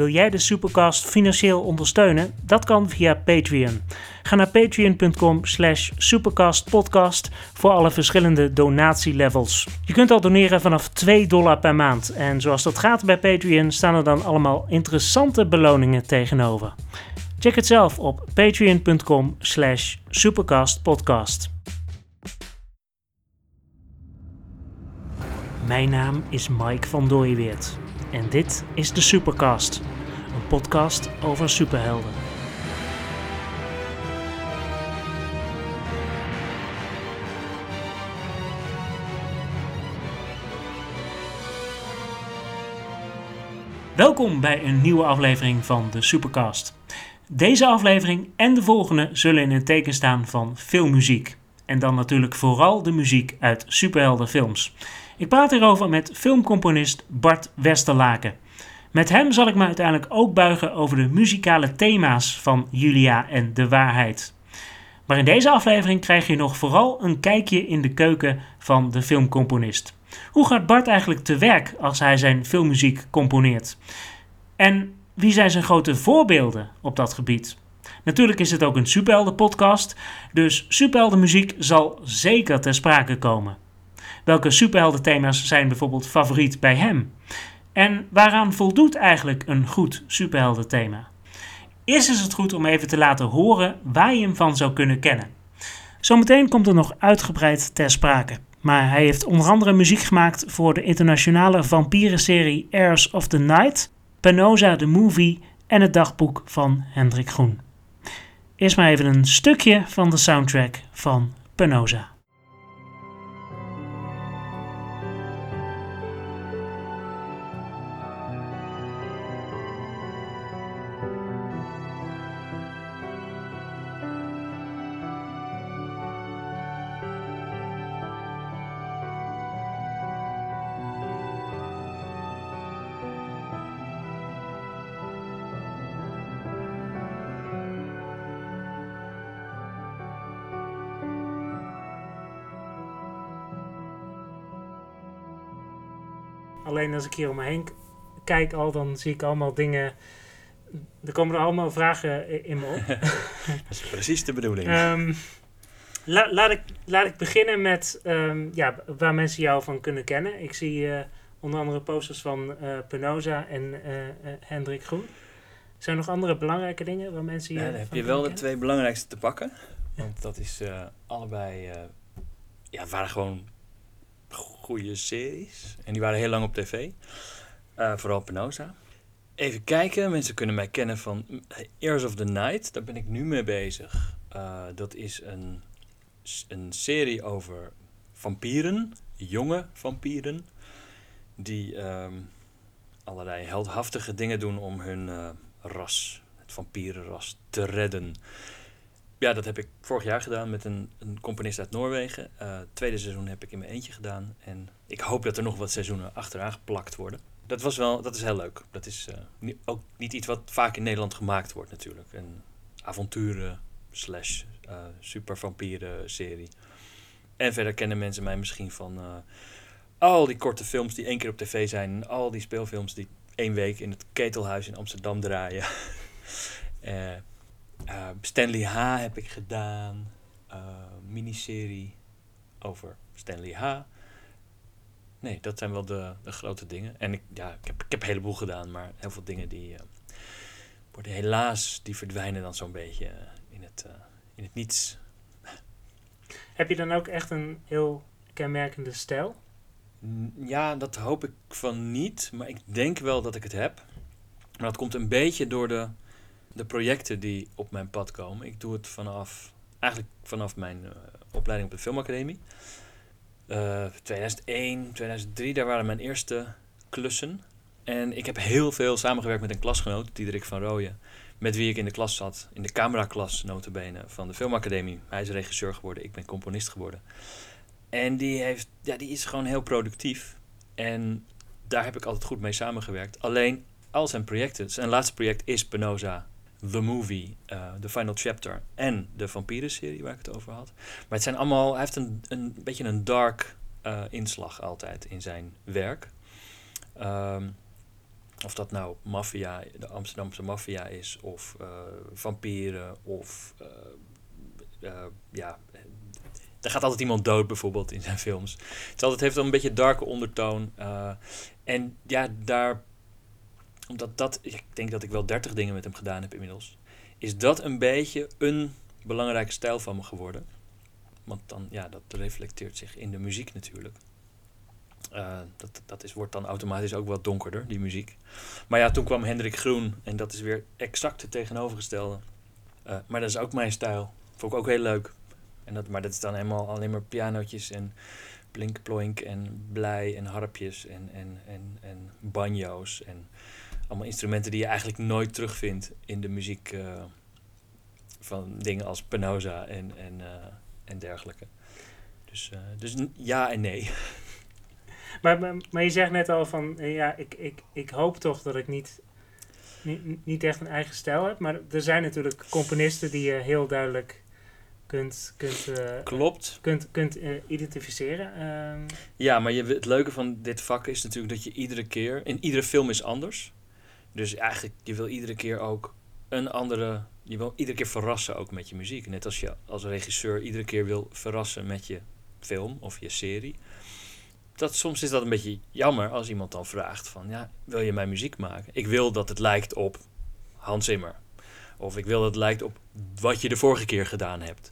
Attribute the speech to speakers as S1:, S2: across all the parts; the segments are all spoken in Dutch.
S1: Wil jij de Supercast financieel ondersteunen? Dat kan via Patreon. Ga naar patreon.com slash supercastpodcast voor alle verschillende donatielevels. Je kunt al doneren vanaf 2 dollar per maand. En zoals dat gaat bij Patreon staan er dan allemaal interessante beloningen tegenover. Check het zelf op patreon.com slash supercastpodcast. Mijn naam is Mike van Dooyeweert en dit is de Supercast, podcast over superhelden. Welkom bij een nieuwe aflevering van de Supercast. Deze aflevering en de volgende zullen in het teken staan van filmmuziek. En dan natuurlijk vooral de muziek uit superheldenfilms. Ik praat hierover met filmcomponist Bart Westerlaken. Met hem zal ik me uiteindelijk ook buigen over de muzikale thema's van Julia en de waarheid. Maar in deze aflevering krijg je nog vooral een kijkje in de keuken van de filmcomponist. Hoe gaat Bart eigenlijk te werk als hij zijn filmmuziek componeert? En wie zijn zijn grote voorbeelden op dat gebied? Natuurlijk is het ook een superheldenpodcast, dus superheldenmuziek zal zeker ter sprake komen. Welke superheldenthema's zijn bijvoorbeeld favoriet bij hem? En waaraan voldoet eigenlijk een goed superheldenthema? Eerst is het goed om even te laten horen waar je hem van zou kunnen kennen. Zometeen komt er nog uitgebreid ter sprake. Maar hij heeft onder andere muziek gemaakt voor de internationale vampierenserie Heirs of the Night, Penosa the Movie en het dagboek van Hendrik Groen. Eerst maar even een stukje van de soundtrack van Penosa. Als ik hier om me heen kijk al, dan zie ik allemaal dingen. Er komen er allemaal vragen in me op.
S2: Dat is precies de bedoeling.
S1: Ehm, la- laat, ik, laat ik beginnen met ehm, ja, waar mensen jou van kunnen kennen. Ik zie eh, onder andere posters van eh Penosa en eh, Hendrik Groen. Zijn er nog andere belangrijke dingen waar mensen je
S2: Ja, dan heb je wel de twee belangrijkste te pakken. Want dat is eh, allebei... eh, ja, het waren gewoon goede series. En die waren heel lang op tv. Eh, vooral Penosa. Even kijken. Mensen kunnen mij kennen van Ears of the Night. Daar ben ik nu mee bezig. Eh, dat is een, een serie over vampieren. Jonge vampieren. Die ehm, allerlei heldhaftige dingen doen om hun eh, ras, het vampierenras, te redden. Ja, dat heb ik vorig jaar gedaan met een, een componist uit Noorwegen. Eh, tweede seizoen heb ik in mijn eentje gedaan. En ik hoop dat er nog wat seizoenen achteraan geplakt worden. Dat, was wel, dat is heel leuk. Dat is eh, ook niet iets wat vaak in Nederland gemaakt wordt natuurlijk. Een avonturen slash eh super vampieren serie. En verder kennen mensen mij misschien van eh, al die korte films die één keer op tv zijn. Al die speelfilms die één week in het Ketelhuis in Amsterdam draaien. Eh, eh, Stanley H. heb ik gedaan. Eh, miniserie over Stanley H. Nee, dat zijn wel de, de grote dingen. En ik, ja, ik, heb, ik heb een heleboel gedaan, maar heel veel dingen die eh, worden helaas, die verdwijnen dan zo'n beetje eh, in, het, eh, in het niets.
S1: Heb je dan ook echt een heel kenmerkende stijl?
S2: Ja, dat hoop ik van niet, maar ik denk wel dat ik het heb. Maar dat komt een beetje door de, de projecten die op mijn pad komen. Ik doe het vanaf, eigenlijk vanaf mijn eh, opleiding op de filmacademie. Eh 2001, 2003, daar waren mijn eerste klussen. En ik heb heel veel samengewerkt met een klasgenoot, Diederik van Rooyen. Met wie ik in de klas zat, in de cameraklas notabene van de filmacademie. Hij is regisseur geworden, ik ben componist geworden. En die, heeft, ja, die is gewoon heel productief. En daar heb ik altijd goed mee samengewerkt. Alleen al zijn projecten, zijn laatste project is Penosa, The Movie, eh The Final Chapter en de Vampieren-serie waar ik het over had. Maar het zijn allemaal, hij heeft een, een beetje een dark eh, inslag altijd in zijn werk. Ehm, Of dat nou maffia, de Amsterdamse maffia is, of uh, vampieren, of uh, ja, er gaat altijd iemand dood bijvoorbeeld in zijn films. Het, altijd, heeft dan een beetje darke ondertoon. en ja, daar, omdat dat, ik denk dat ik wel dertig dingen met hem gedaan heb inmiddels, is dat een beetje een belangrijke stijl van me geworden. Want dan, ja, dat reflecteert zich in de muziek natuurlijk. Uh, dat, dat is, wordt dan automatisch ook wat donkerder, die muziek. Maar ja, toen kwam Hendrik Groen en dat is weer exact het tegenovergestelde. Uh, maar dat is ook mijn stijl. Vond ik ook heel leuk. En dat, maar dat is dan helemaal alleen maar pianootjes en blink ploink en blij en harpjes en, en, en, en banjo's. En allemaal instrumenten die je eigenlijk nooit terugvindt in de muziek uh, van dingen als Penosa en, en, en dergelijke. Dus, dus ja en nee.
S1: Maar, maar, je zegt net al van, eh, ja, ik, ik, ik hoop toch dat ik niet, niet, niet echt een eigen stijl heb. Maar er zijn natuurlijk componisten die je heel duidelijk kunt, kunt, uh,
S2: Klopt.
S1: kunt, kunt uh, identificeren. Uh,
S2: ja, maar je, het leuke van dit vak is natuurlijk dat je iedere keer, in iedere film is anders. Dus eigenlijk, je wil iedere keer ook een andere, je wil iedere keer verrassen ook met je muziek. Net als je als regisseur iedere keer wil verrassen met je film of je serie dat, soms is dat een beetje jammer als iemand dan vraagt van, ja, wil je mijn muziek maken? Ik wil dat het lijkt op Hans Zimmer. Of ik wil dat het lijkt op wat je de vorige keer gedaan hebt.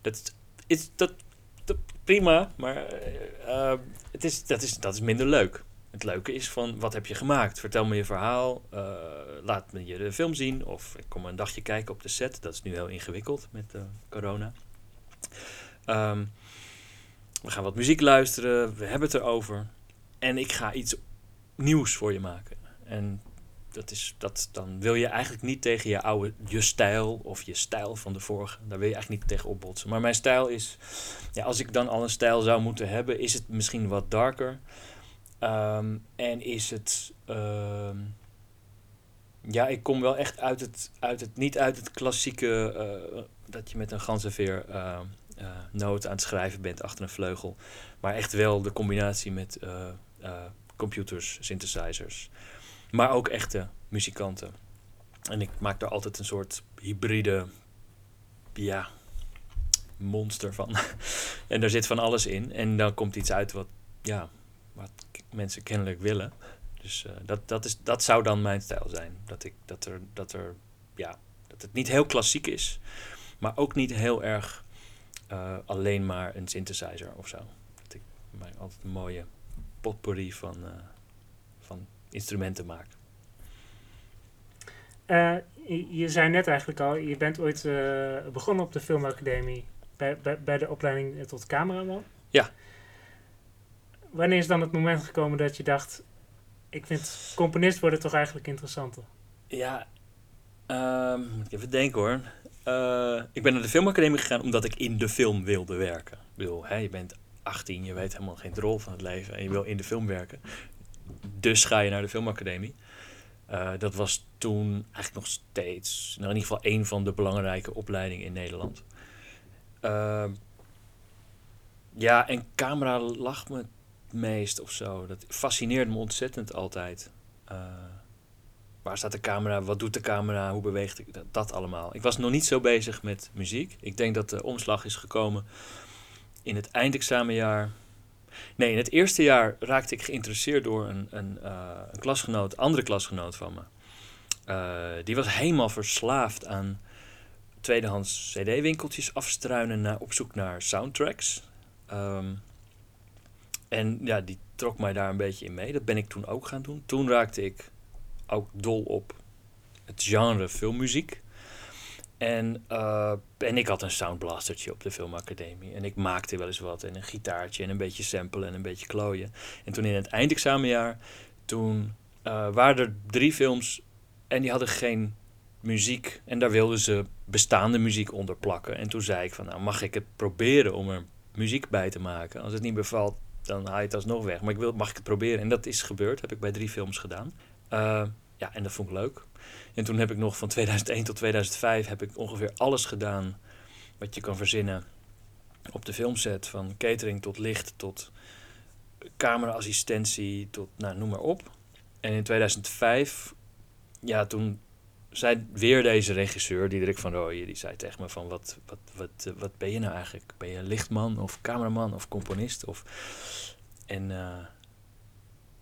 S2: Dat is, dat, prima, maar uh, het is, dat, is, dat is minder leuk. Het leuke is van, wat heb je gemaakt? Vertel me je verhaal, uh, laat me je de film zien. Of ik kom een dagje kijken op de set. Dat is nu heel ingewikkeld met uh, corona. Um, we gaan wat muziek luisteren, we hebben het erover. En ik ga iets nieuws voor je maken. En dat is, dat, dan wil je eigenlijk niet tegen je oude, je stijl of je stijl van de vorige. Daar wil je eigenlijk niet tegen opbotsen. Maar mijn stijl is, ja, als ik dan al een stijl zou moeten hebben, is het misschien wat darker. Um, en is het, um, ja, ik kom wel echt uit het, uit het niet uit het klassieke, uh, dat je met een ganzenveer uh, uh, noot aan het schrijven bent achter een vleugel. Maar echt wel de combinatie met uh, computers, synthesizers. Maar ook echte muzikanten. En ik maak daar altijd een soort hybride, ja, monster van. en daar zit van alles in. En dan komt iets uit wat, ja, wat mensen kennelijk willen. Dus dat, dat, is, dat zou dan mijn stijl zijn. Dat, ik, dat, er, dat, er, ja, dat het niet heel klassiek is, maar ook niet heel erg uh, alleen maar een synthesizer of zo. Dat ik mij altijd een mooie potpourri van, uh, van instrumenten maak.
S1: Je, je, zei net eigenlijk al, je bent ooit begonnen op de Filmacademie bij, bij, bij de opleiding tot cameraman.
S2: Ja.
S1: Wanneer is dan het moment gekomen dat je dacht, ik vind componist worden toch eigenlijk interessanter?
S2: Ja, um, moet ik even denken hoor. Uh, ik ben naar de filmacademie gegaan omdat ik in de film wilde werken. Ik hè, je bent 18, je weet helemaal geen drol van het leven en je wil in de film werken. Dus ga je naar de filmacademie. Uh, dat was toen eigenlijk nog steeds, nou in ieder geval een van de belangrijke opleidingen in Nederland. Uh, ja, en camera lag me meest of zo. Dat fascineerde me ontzettend altijd. Waar staat de camera? Wat doet de camera? Hoe beweegt ik dat, allemaal? Ik was nog niet zo bezig met muziek. Ik denk dat de omslag is gekomen in het eindexamenjaar. Nee, in het eerste jaar raakte ik geïnteresseerd door een, een, uh, een klasgenoot, andere klasgenoot van me. Uh, die was helemaal verslaafd aan tweedehands cd-winkeltjes afstruinen naar, op zoek naar soundtracks. Um, en ja, die trok mij daar een beetje in mee. Dat ben ik toen ook gaan doen. Toen raakte ik ook dol op het genre filmmuziek. En, uh, en ik had een soundblastertje op de filmacademie. En ik maakte wel eens wat. En een gitaartje en een beetje samplen en een beetje klooien. En toen in het eindexamenjaar, toen uh, waren er drie films en die hadden geen muziek. En daar wilden ze bestaande muziek onder plakken. En toen zei ik van, nou mag ik het proberen om er muziek bij te maken. Als het niet bevalt, dan haal je het alsnog weg. Maar ik wil, mag ik het proberen? En dat is gebeurd, heb ik bij drie films gedaan. Uh, ja, en dat vond ik leuk. En toen heb ik nog van 2001 tot 2005 heb ik ongeveer alles gedaan wat je kan verzinnen op de filmset. Van catering tot licht tot cameraassistentie tot, nou, noem maar op. En in 2005, ja, toen zei weer deze regisseur, Diederik van Rooyen, die zei tegen me van, wat, wat, wat, eh, wat ben je nou eigenlijk? Ben je lichtman of cameraman of componist? Of... En uh,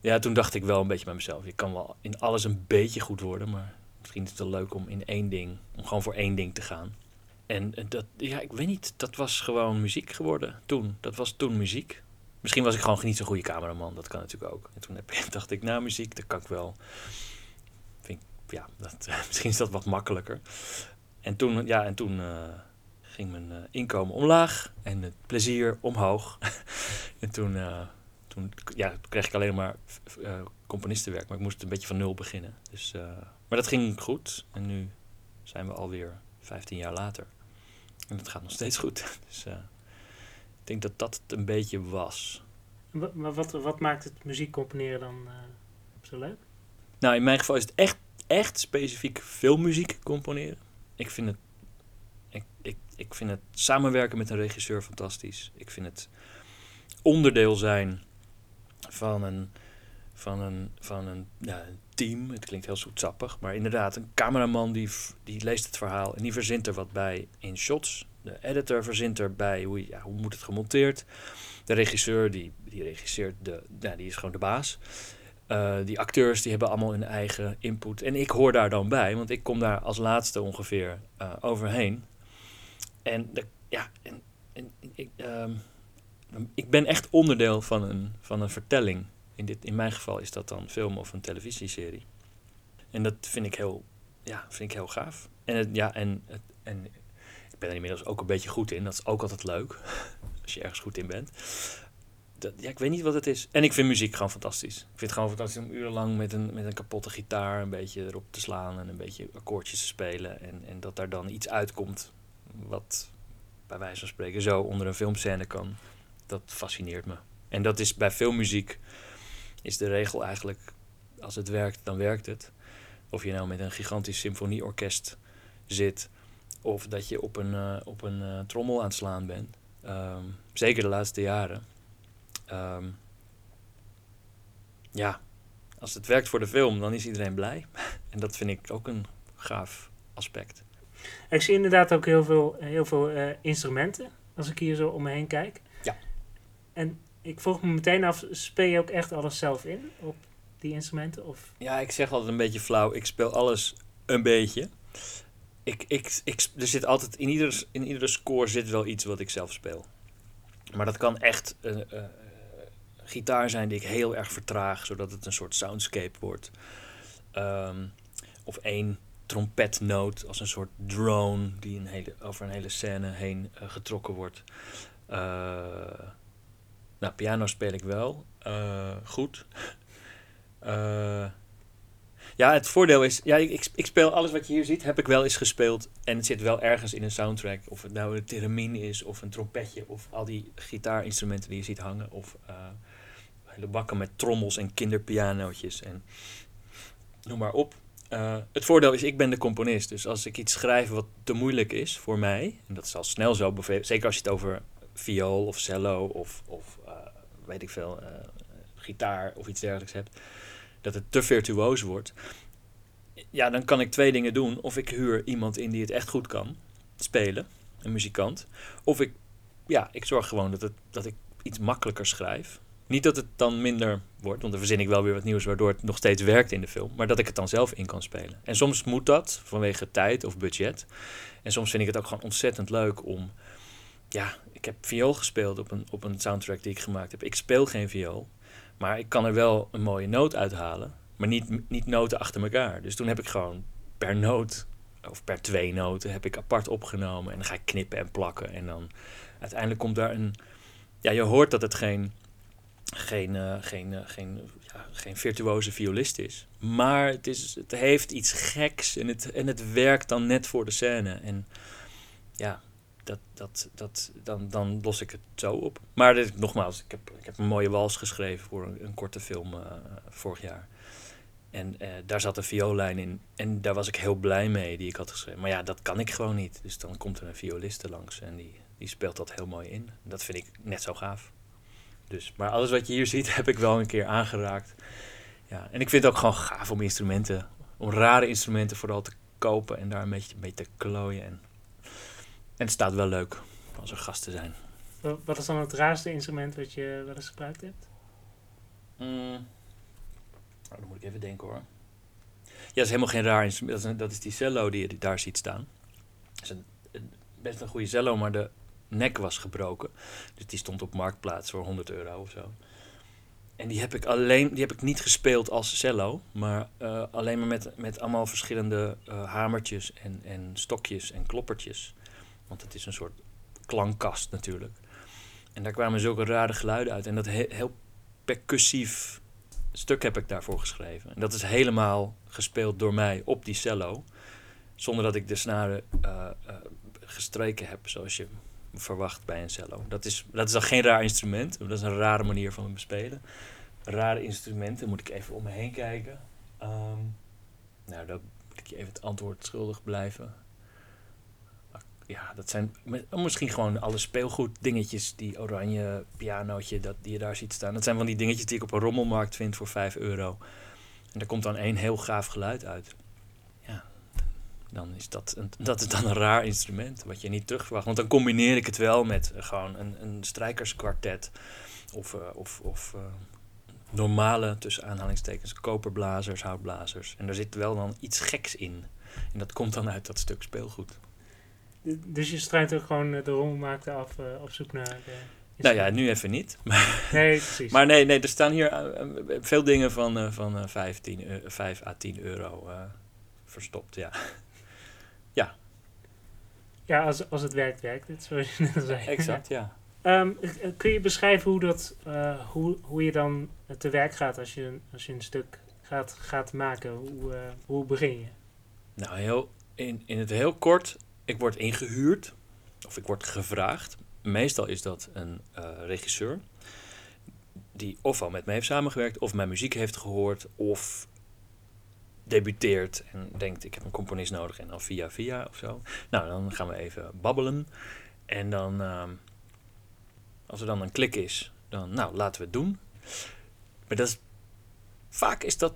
S2: ja, toen dacht ik wel een beetje bij mezelf, je kan wel in alles een beetje goed worden, maar misschien is het wel leuk om in één ding, om gewoon voor één ding te gaan. En dat, ja, ik weet niet, dat was gewoon muziek geworden toen. Dat was toen muziek. Misschien was ik gewoon niet zo'n goede cameraman, dat kan natuurlijk ook. En toen heb, dacht ik, nou muziek, dat kan ik wel. Ja, dat, misschien is dat wat makkelijker. En toen, ja, en toen uh, ging mijn uh, inkomen omlaag en het plezier omhoog. en toen, uh, toen, ja, toen kreeg ik alleen maar componistenwerk, maar ik moest een beetje van nul beginnen. Dus, maar dat ging goed en nu zijn we alweer 15 jaar later. En het gaat nog steeds goed. Dus ik denk dat dat het een beetje was.
S1: Maar wat, wat maakt het muziek componeren dan zo leuk?
S2: Nou, in mijn geval is het echt, echt specifiek filmmuziek componeren. Ik vind het, ik, ik, ik vind het samenwerken met een regisseur fantastisch. Ik vind het onderdeel zijn van een, van een, van een, ja, team. Het klinkt heel zoetsappig, maar inderdaad, een cameraman die, die leest het verhaal en die verzint er wat bij in shots. De editor verzint erbij hoe, ja, hoe moet het gemonteerd. De regisseur die, die regisseert, de, ja, die is gewoon de baas. Uh, die acteurs die hebben allemaal hun eigen input. En ik hoor daar dan bij, want ik kom daar als laatste ongeveer uh, overheen. En de, ja, en, en ik, um, ik ben echt onderdeel van een, van een vertelling. In, dit, in mijn geval is dat dan film of een televisieserie. En dat vind ik heel, ja, vind ik heel gaaf. En, ja, en, en ik ben er inmiddels ook een beetje goed in. Dat is ook altijd leuk, als je ergens goed in bent. Dat, ja, ik weet niet wat het is. En ik vind muziek gewoon fantastisch. Ik vind het gewoon fantastisch om urenlang met een, met een kapotte gitaar een beetje erop te slaan en een beetje akkoordjes te spelen. En, en dat daar dan iets uitkomt wat bij wijze van spreken zo onder een filmscène kan. Dat fascineert me. En dat is bij filmmuziek is de regel eigenlijk, als het werkt, dan werkt het. Of je nou met een gigantisch symfonieorkest zit, of dat je op een, uh, op een uh, trommel aan het slaan bent. Um, zeker de laatste jaren. Um, ja, als het werkt voor de film, dan is iedereen blij. en dat vind ik ook een gaaf aspect.
S1: Ik zie inderdaad ook heel veel, heel veel uh, instrumenten, als ik hier zo om me heen kijk.
S2: Ja.
S1: En ik vroeg me meteen af, speel je ook echt alles zelf in op die instrumenten? Of?
S2: Ja, ik zeg altijd een beetje flauw, ik speel alles een beetje. Ik, ik, ik, er zit altijd, in, ieder, in iedere score zit wel iets wat ik zelf speel. Maar dat kan echt een uh, uh, gitaar zijn die ik heel erg vertraag, zodat het een soort soundscape wordt. Um, of één trompetnoot als een soort drone die een hele, over een hele scène heen uh, getrokken wordt. Nou, piano speel ik wel. Uh, goed. Ja, het voordeel is, ja, ik, ik speel alles wat je hier ziet, heb ik wel eens gespeeld. En het zit wel ergens in een soundtrack. Of het nou een theremin is, of een trompetje, of al die gitaarinstrumenten die je ziet hangen. Of hele bakken met trommels en kinderpianootjes en noem maar op. Uh, het voordeel is, ik ben de componist. Dus als ik iets schrijf wat te moeilijk is voor mij, en dat is al snel zo, zeker als je het over viool of cello of, of uh, weet ik veel, uh, gitaar of iets dergelijks hebt, dat het te virtuoos wordt. Ja, dan kan ik twee dingen doen. Of ik huur iemand in die het echt goed kan spelen, een muzikant. Of ik, ja, ik zorg gewoon dat, het, dat ik iets makkelijker schrijf. Niet dat het dan minder wordt, want dan verzin ik wel weer wat nieuws waardoor het nog steeds werkt in de film. Maar dat ik het dan zelf in kan spelen. En soms moet dat vanwege tijd of budget. En soms vind ik het ook gewoon ontzettend leuk om ja, ik heb viool gespeeld op een, op een soundtrack die ik gemaakt heb. Ik speel geen viool, maar ik kan er wel een mooie noot uithalen. Maar niet, niet noten achter elkaar. Dus toen heb ik gewoon per noot, of per twee noten, heb ik apart opgenomen. En dan ga ik knippen en plakken. En dan uiteindelijk komt daar een... Ja, je hoort dat het geen, geen, uh, geen, uh, geen, ja, geen virtuoze violist is. Maar het, is, het heeft iets geks en het, en het werkt dan net voor de scène. En ja, dat, dat, dat, dan, dan los ik het zo op. Maar dit, nogmaals, ik heb, ik heb een mooie wals geschreven voor een, een korte film uh, vorig jaar. En daar zat een vioollijn in. En daar was ik heel blij mee, die ik had geschreven. Maar ja, dat kan ik gewoon niet. Dus dan komt er een violiste langs en die, die speelt dat heel mooi in. Dat vind ik net zo gaaf. Dus, maar alles wat je hier ziet, heb ik wel een keer aangeraakt. Ja, en ik vind het ook gewoon gaaf om instrumenten, om rare instrumenten vooral te kopen en daar een beetje mee te klooien. En, en het staat wel leuk als er gasten zijn.
S1: Wa- Wat is dan het raarste instrument wat je wel eens gebruikt hebt?
S2: Mm. Oh, dan moet ik even denken hoor. Ja, dat is helemaal geen raar instrument. Dat is, een- dat is die cello die je daar ziet staan. Dat is een, een- best een goede cello, maar de nek was gebroken. Dus die stond op marktplaats voor 100 euro of zo. En die heb ik alleen, die heb ik niet gespeeld als cello, maar eh, alleen maar met, met allemaal verschillende eh, hamertjes en, en stokjes en kloppertjes. Want het is een soort klankkast natuurlijk. En daar kwamen zulke rare geluiden uit. En dat he- heel percussief stuk heb ik daarvoor geschreven. En dat is helemaal gespeeld door mij op die cello. Zonder dat ik de snaren eh, gestreken heb, zoals je verwacht bij een cello. Dat is, dat is dan geen raar instrument. Dat is een rare manier van bespelen. Rare instrumenten, moet ik even om me heen kijken. Ehm, nou, dan moet ik je even het antwoord schuldig blijven. Ja, dat zijn mi- misschien gewoon alle speelgoed dingetjes. Die oranje pianootje dat, die je daar ziet staan. Dat zijn van die dingetjes die ik op een rommelmarkt vind voor 5 euro. En daar komt dan één heel gaaf geluid uit. Dan is dat, een, dat is dan een raar instrument wat je niet terug verwacht. Want dan combineer ik het wel met eh, gewoon een, een strijkerskwartet. Of, eh, of, of eh, normale, tussen aanhalingstekens, koperblazers, houtblazers. En daar zit wel dan iets geks in. En dat komt dan uit dat stuk speelgoed.
S1: Dus je struint ook gewoon de rommelmarkten af op zoek naar... de
S2: Nou ja, nu even niet.
S1: Nee, precies.
S2: Maar nee, nee er staan hier veel dingen van, van eh, 15, eh, 5 à 10 euro verstopt. Ja,
S1: Ja, als, als het werkt, werkt het, zoals je net zei.
S2: exact. Ja.
S1: Ehm, eh, kun je beschrijven hoe, dat, eh, hoe, hoe je dan te werk gaat als je, als je een stuk gaat, gaat maken? Hoe, eh, hoe begin je?
S2: Nou, heel, in, in het heel kort, ik word ingehuurd of ik word gevraagd. Meestal is dat een regisseur die ofwel met mij heeft samengewerkt, of mijn muziek heeft gehoord, of debuteert en denkt ik heb een componist nodig en dan via via of zo. Nou, dan gaan we even babbelen en dan, ehm, als er dan een klik is, dan nou laten we het doen. Maar dat is, vaak is dat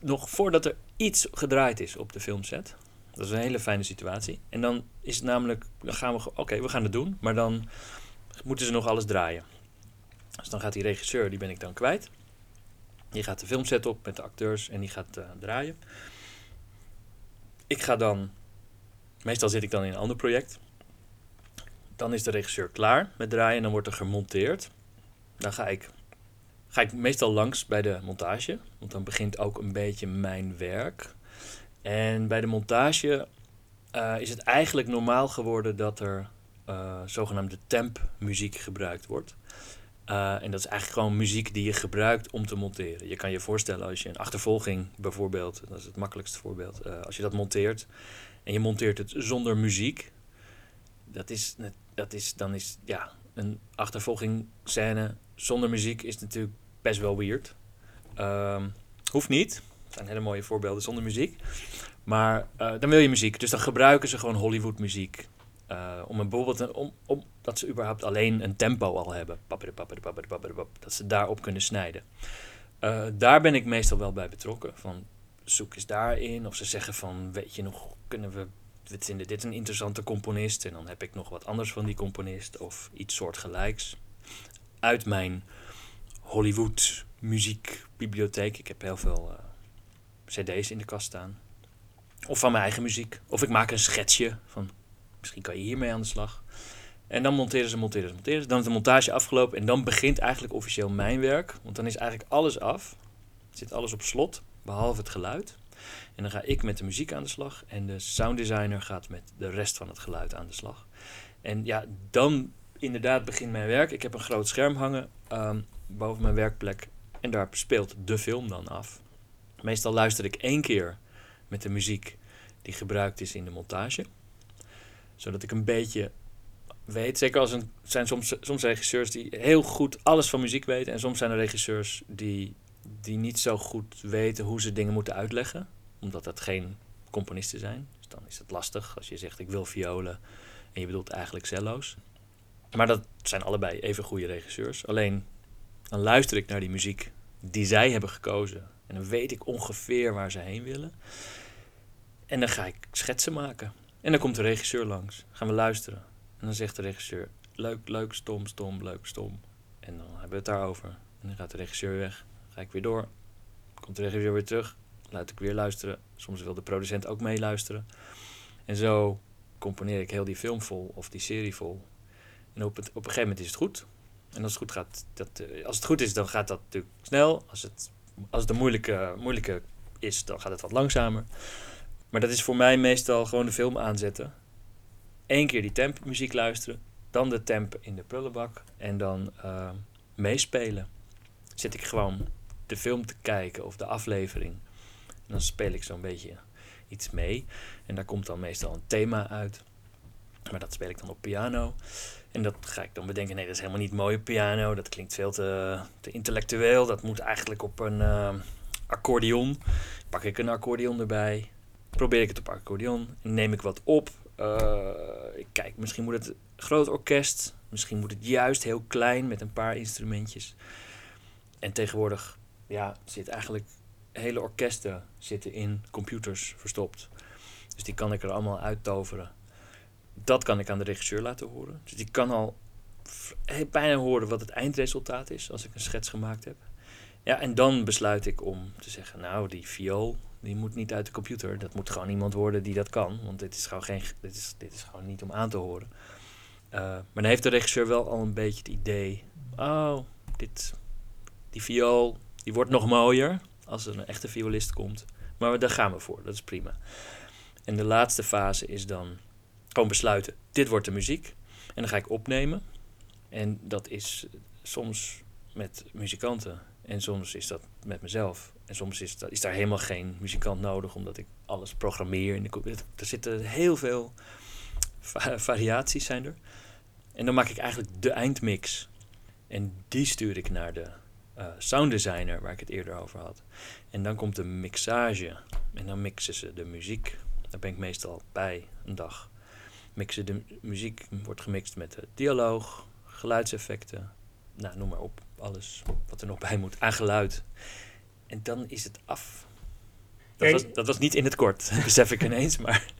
S2: nog voordat er iets gedraaid is op de filmset. Dat is een hele fijne situatie. En dan is het namelijk, dan gaan we, oké, we gaan het doen, maar dan moeten ze nog alles draaien. Dus dan gaat die regisseur, die ben ik dan kwijt. Die gaat de filmset op met de acteurs en die gaat eh, draaien. Ik ga dan, meestal zit ik dan in een ander project. Dan is de regisseur klaar met draaien en dan wordt er gemonteerd. Dan ga ik, ga ik meestal langs bij de montage, want dan begint ook een beetje mijn werk. En bij de montage eh, is het eigenlijk normaal geworden dat er eh, zogenaamde temp muziek gebruikt wordt. Eh, en dat is eigenlijk gewoon muziek die je gebruikt om te monteren. Je kan je voorstellen als je een achtervolging bijvoorbeeld, dat is het makkelijkste voorbeeld, eh, als je dat monteert en je monteert het zonder muziek, dat is, dat is dan is ja, een achtervolging scène zonder muziek is natuurlijk best wel weird. Ehm, hoeft niet. Het zijn hele mooie voorbeelden zonder muziek. Maar eh, dan wil je muziek. Dus dan gebruiken ze gewoon Hollywood muziek. Eh, om een om, om, dat ze überhaupt alleen een tempo al hebben. Dat ze daarop kunnen snijden. Eh, daar ben ik meestal wel bij betrokken. Van zoek eens daarin. Of ze zeggen van weet je nog, kunnen we. We vinden dit een interessante componist. En dan heb ik nog wat anders van die componist. Of iets soortgelijks. Uit mijn Hollywood muziekbibliotheek. Ik heb heel veel eh, cd's in de kast staan. Of van mijn eigen muziek. Of ik maak een schetsje van misschien kan je hiermee aan de slag. En dan monteren ze, monteren ze, monteren ze. Dan is de montage afgelopen en dan begint eigenlijk officieel mijn werk. Want dan is eigenlijk alles af. Zit alles op slot, behalve het geluid. En dan ga ik met de muziek aan de slag. En de sounddesigner gaat met de rest van het geluid aan de slag. En ja, dan inderdaad begint mijn werk. Ik heb een groot scherm hangen ehm, boven mijn werkplek. En daar speelt de film dan af. Meestal luister ik één keer met de muziek die gebruikt is in de montage. Zodat ik een beetje weet, zeker als een, zijn soms, soms regisseurs die heel goed alles van muziek weten. En soms zijn er regisseurs die, die niet zo goed weten hoe ze dingen moeten uitleggen. Omdat dat geen componisten zijn. Dus dan is het lastig als je zegt ik wil violen en je bedoelt eigenlijk cello's. Maar dat zijn allebei even goede regisseurs. Alleen dan luister ik naar die muziek die zij hebben gekozen. En dan weet ik ongeveer waar ze heen willen. En dan ga ik schetsen maken. En dan komt de regisseur langs. Gaan we luisteren. En dan zegt de regisseur: Leuk, leuk, stom, stom, leuk, stom. En dan hebben we het daarover. En dan gaat de regisseur weg. Ga ik weer door. Komt de regisseur weer terug. Laat ik weer luisteren. Soms wil de producent ook meeluisteren. En zo componeer ik heel die film vol of die serie vol. En op, het, op een gegeven moment is het goed. En als het goed gaat, dat, eh, als het goed is, dan gaat dat natuurlijk snel. Als het, als het een moeilijke, moeilijke is, dan gaat het wat langzamer. Maar dat is voor mij meestal gewoon de film aanzetten. Eén keer die tempmuziek luisteren. Dan de temp in de prullenbak. En dan uh, meespelen. Zit ik gewoon de film te kijken of de aflevering. Dan speel ik zo'n beetje iets mee. En daar komt dan meestal een thema uit. Maar dat speel ik dan op piano. En dat ga ik dan bedenken, nee, dat is helemaal niet mooie piano. Dat klinkt veel te, te intellectueel. Dat moet eigenlijk op een uh, accordeon. Pak ik een accordeon erbij. Probeer ik het op accordeon. Neem ik wat op. Ik kijk, misschien moet het groot orkest. Misschien moet het juist heel klein met een paar instrumentjes. En tegenwoordig ja, zit eigenlijk hele orkesten zitten in computers verstopt. Dus die kan ik er allemaal uittoveren. Dat kan ik aan de regisseur laten horen. Dus die kan al bijna horen wat het eindresultaat is als ik een schets gemaakt heb. Ja, en dan besluit ik om te zeggen, nou, die viool, die moet niet uit de computer. Dat moet gewoon iemand worden die dat kan. Want dit is gewoon, geen, dit is, dit is gewoon niet om aan te horen. Uh, maar dan heeft de regisseur wel al een beetje het idee... Oh, dit, die viool, die wordt nog mooier als er een echte violist komt. Maar daar gaan we voor, dat is prima. En de laatste fase is dan gewoon besluiten, dit wordt de muziek. En dan ga ik opnemen. En dat is soms met muzikanten. En soms is dat met mezelf. En soms is, dat, is daar helemaal geen muzikant nodig, omdat ik alles programmeer. In de, er zitten heel veel variaties zijn er. En dan maak ik eigenlijk de eindmix. En die stuur ik naar de uh, sounddesigner, waar ik het eerder over had. En dan komt de mixage. En dan mixen ze de muziek. Daar ben ik meestal bij een dag. Mixen de muziek, wordt gemixt met de dialoog, geluidseffecten. Nou, noem maar op. Alles wat er nog bij moet aan geluid. En dan is het af. Dat, was, dat was niet in het kort, besef ik ineens, maar...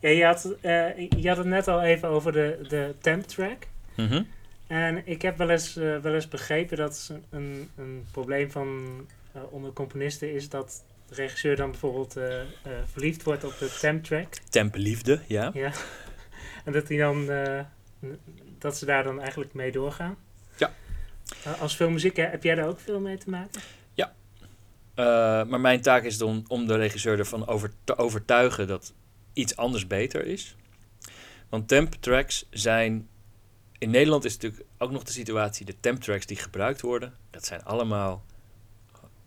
S1: Ja, je had, uh, je had het net al even over de, de temp track.
S2: Mm
S1: en ik heb wel eens, uh, wel eens begrepen dat een, een probleem van uh, onder componisten is dat de regisseur dan bijvoorbeeld verliefd wordt op de temp track.
S2: Templiefde, ja.
S1: Ja. En dat hij dan dat ze daar dan eigenlijk mee doorgaan.
S2: Ja.
S1: als filmmuziek, heb jij daar ook veel mee te maken?
S2: Ja. maar mijn taak is dan om de regisseur ervan over te overtuigen dat iets anders beter is. Want temp tracks zijn in Nederland is natuurlijk ook nog de situatie, de temp tracks die gebruikt worden, dat zijn allemaal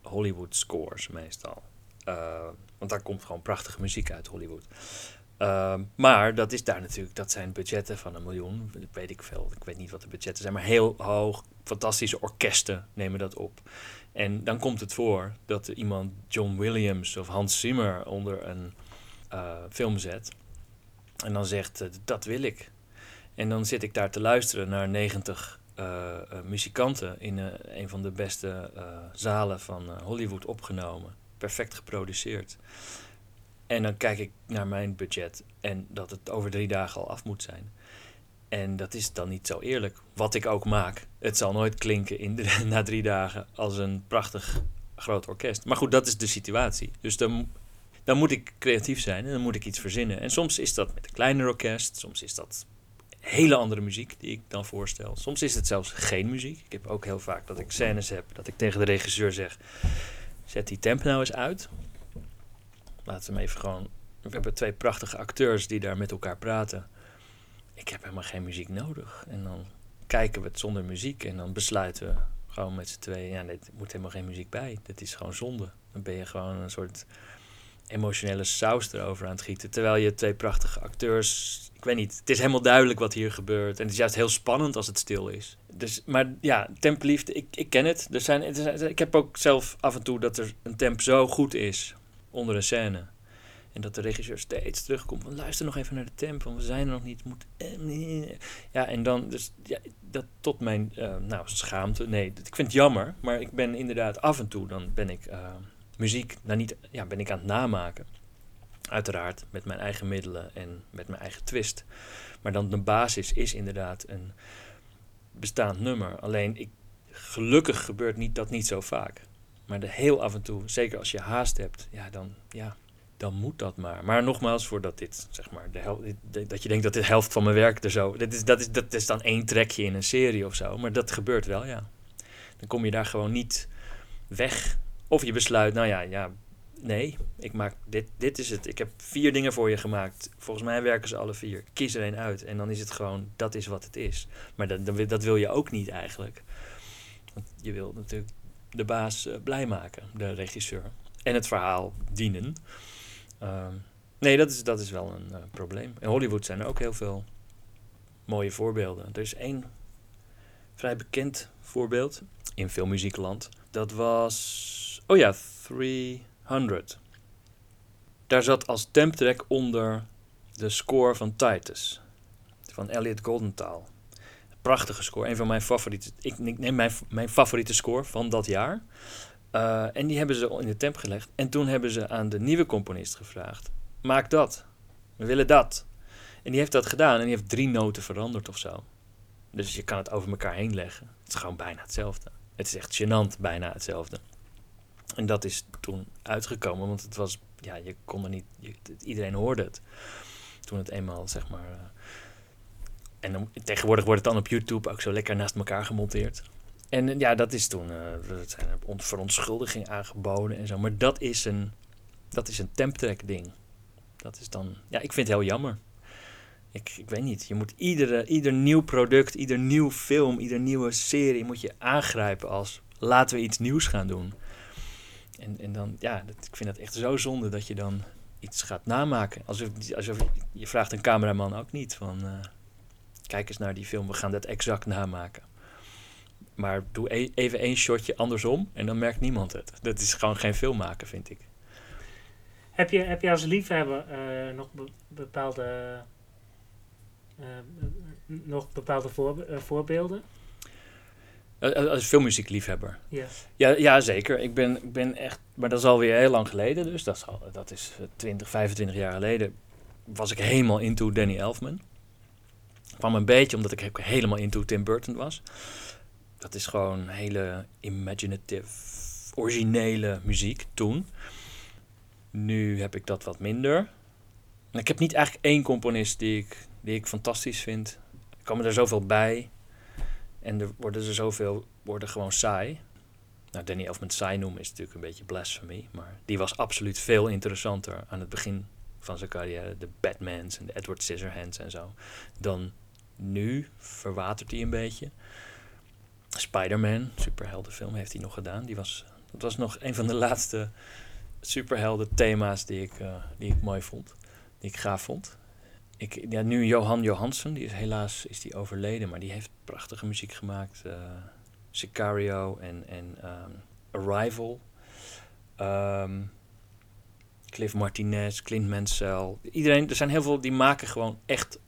S2: Hollywood scores meestal. Uh, want daar komt gewoon prachtige muziek uit Hollywood. Uh, maar dat is daar natuurlijk, dat zijn budgetten van een miljoen, weet ik veel. Ik weet niet wat de budgetten zijn, maar heel hoog. Fantastische orkesten nemen dat op. En dan komt het voor dat iemand John Williams of Hans Zimmer onder een uh, film zet. En dan zegt, dat wil ik. En dan zit ik daar te luisteren naar 90 uh, uh, muzikanten in een van de beste zalen van Hollywood opgenomen. Perfect geproduceerd. En dan kijk ik naar mijn budget en dat het over drie dagen al af moet zijn. En dat is dan niet zo eerlijk. Wat ik ook maak, het zal nooit klinken in na drie dagen als een prachtig groot orkest. Maar goed, dat is de situatie. Dus dan, dan moet ik creatief zijn en dan moet ik iets verzinnen. En soms is dat met een kleiner orkest, soms is dat hele andere muziek die ik dan voorstel. Soms is het zelfs geen muziek. Ik heb ook heel vaak dat ik scènes heb dat ik tegen de regisseur zeg: zet die temp nou eens uit. Laten we hem even gewoon. We hebben twee prachtige acteurs die daar met elkaar praten. Ik heb helemaal geen muziek nodig. En dan kijken we het zonder muziek en dan besluiten we gewoon met z'n tweeën: ja, er moet helemaal geen muziek bij. Dit is gewoon zonde. Dan ben je gewoon een soort emotionele saus erover aan het gieten. Terwijl je twee prachtige acteurs. Ik weet niet, het is helemaal duidelijk wat hier gebeurt. En het is juist heel spannend als het stil is. Dus, maar ja, templiefde, ik, ik ken het. Er zijn, ik heb ook zelf af en toe dat er een temp zo goed is onder een scène. En dat de regisseur steeds terugkomt van luister nog even naar de tempo, we zijn er nog niet. Moet, ja, en dan, dus ja, dat tot mijn uh, nou, schaamte. Nee, ik vind het jammer, maar ik ben inderdaad af en toe, dan ben ik uh, muziek, nou niet, ja, ben ik aan het namaken. Uiteraard met mijn eigen middelen en met mijn eigen twist. Maar dan de basis is inderdaad een bestaand nummer. Alleen ik, gelukkig gebeurt niet, dat niet zo vaak. Maar de heel af en toe, zeker als je haast hebt, ja, dan, ja, dan moet dat maar. Maar nogmaals, voordat dit, zeg maar, de hel, dat je denkt dat de helft van mijn werk er zo... Dit is, dat, is, dat is dan één trekje in een serie of zo. Maar dat gebeurt wel, ja. Dan kom je daar gewoon niet weg. Of je besluit, nou ja, ja nee, ik maak dit, dit is het. Ik heb vier dingen voor je gemaakt. Volgens mij werken ze alle vier. Kies er één uit. En dan is het gewoon, dat is wat het is. Maar dat, dat wil je ook niet eigenlijk. Want je wil natuurlijk de baas uh, blij maken, de regisseur. En het verhaal dienen. Ehm, nee, dat is, dat is wel een uh, probleem. In Hollywood zijn er ook heel veel mooie voorbeelden. Er is één vrij bekend voorbeeld in filmmuziekland. Dat was, oh ja, 300. Daar zat als temptrack onder de score van Titus. Van Elliot Goldenthal. Prachtige score. Een van mijn favoriete. Ik, neem mijn, mijn favoriete score van dat jaar. Uh, en die hebben ze in de temp gelegd. En toen hebben ze aan de nieuwe componist gevraagd: maak dat. We willen dat. En die heeft dat gedaan en die heeft drie noten veranderd of zo. Dus je kan het over elkaar heen leggen. Het is gewoon bijna hetzelfde. Het is echt gênant bijna hetzelfde. En dat is toen uitgekomen, want het was, ja, je kon er niet, je, iedereen hoorde het. Toen het eenmaal, zeg maar. En tegenwoordig wordt het dan op YouTube ook zo lekker naast elkaar gemonteerd. En ja, dat is toen, uh, dat zijn verontschuldiging aangeboden en zo. Maar dat is een, dat is een temptrack ding. Dat is dan, ja, ik vind het heel jammer. Ik, ik weet niet, je moet iedere, ieder nieuw product, ieder nieuw film, ieder nieuwe serie moet je aangrijpen als laten we iets nieuws gaan doen. En, en dan, ja, dat, ik vind het echt zo zonde dat je dan iets gaat namaken. Alsof, alsof je vraagt een cameraman ook niet van, uh, kijk eens naar die film, we gaan dat exact namaken. Maar doe e-, even één shotje andersom en dan merkt niemand het. Dat is gewoon geen film maken, vind ik.
S1: Heb je, heb je als liefhebber uh, nog bepaalde, uh, nog bepaalde voor, uh, voorbeelden?
S2: Als filmmuziekliefhebber?
S1: Ja.
S2: ja. Ja, zeker. Ik ben, ik ben echt... Maar dat is alweer heel lang geleden. Dus dat is, al, dat is 20, 25 jaar geleden. Was ik helemaal into Danny Elfman. Kwam een beetje omdat ik helemaal into Tim Burton was dat is gewoon hele imaginative, originele muziek toen. Nu heb ik dat wat minder. Ik heb niet eigenlijk één componist die ik, die ik fantastisch vind. Er komen er zoveel bij. En er worden er zoveel, worden gewoon saai. Nou, Danny Elfman saai noemen is natuurlijk een beetje blasphemy. Maar die was absoluut veel interessanter aan het begin van zijn carrière. De Batmans en de Edward Scissorhands en zo. Dan nu verwatert hij een beetje. Spider-Man, superheldenfilm, heeft hij nog gedaan. Die was, dat was nog een van de laatste superhelden thema's die ik, uh, die ik mooi vond. Die ik gaaf vond. Ik, ja, nu Johan Johansson, die is helaas is die overleden, maar die heeft prachtige muziek gemaakt. Uh, Sicario en, en um, Arrival. Um, Cliff Martinez, Clint Mansell. Iedereen, er zijn heel veel die maken gewoon echt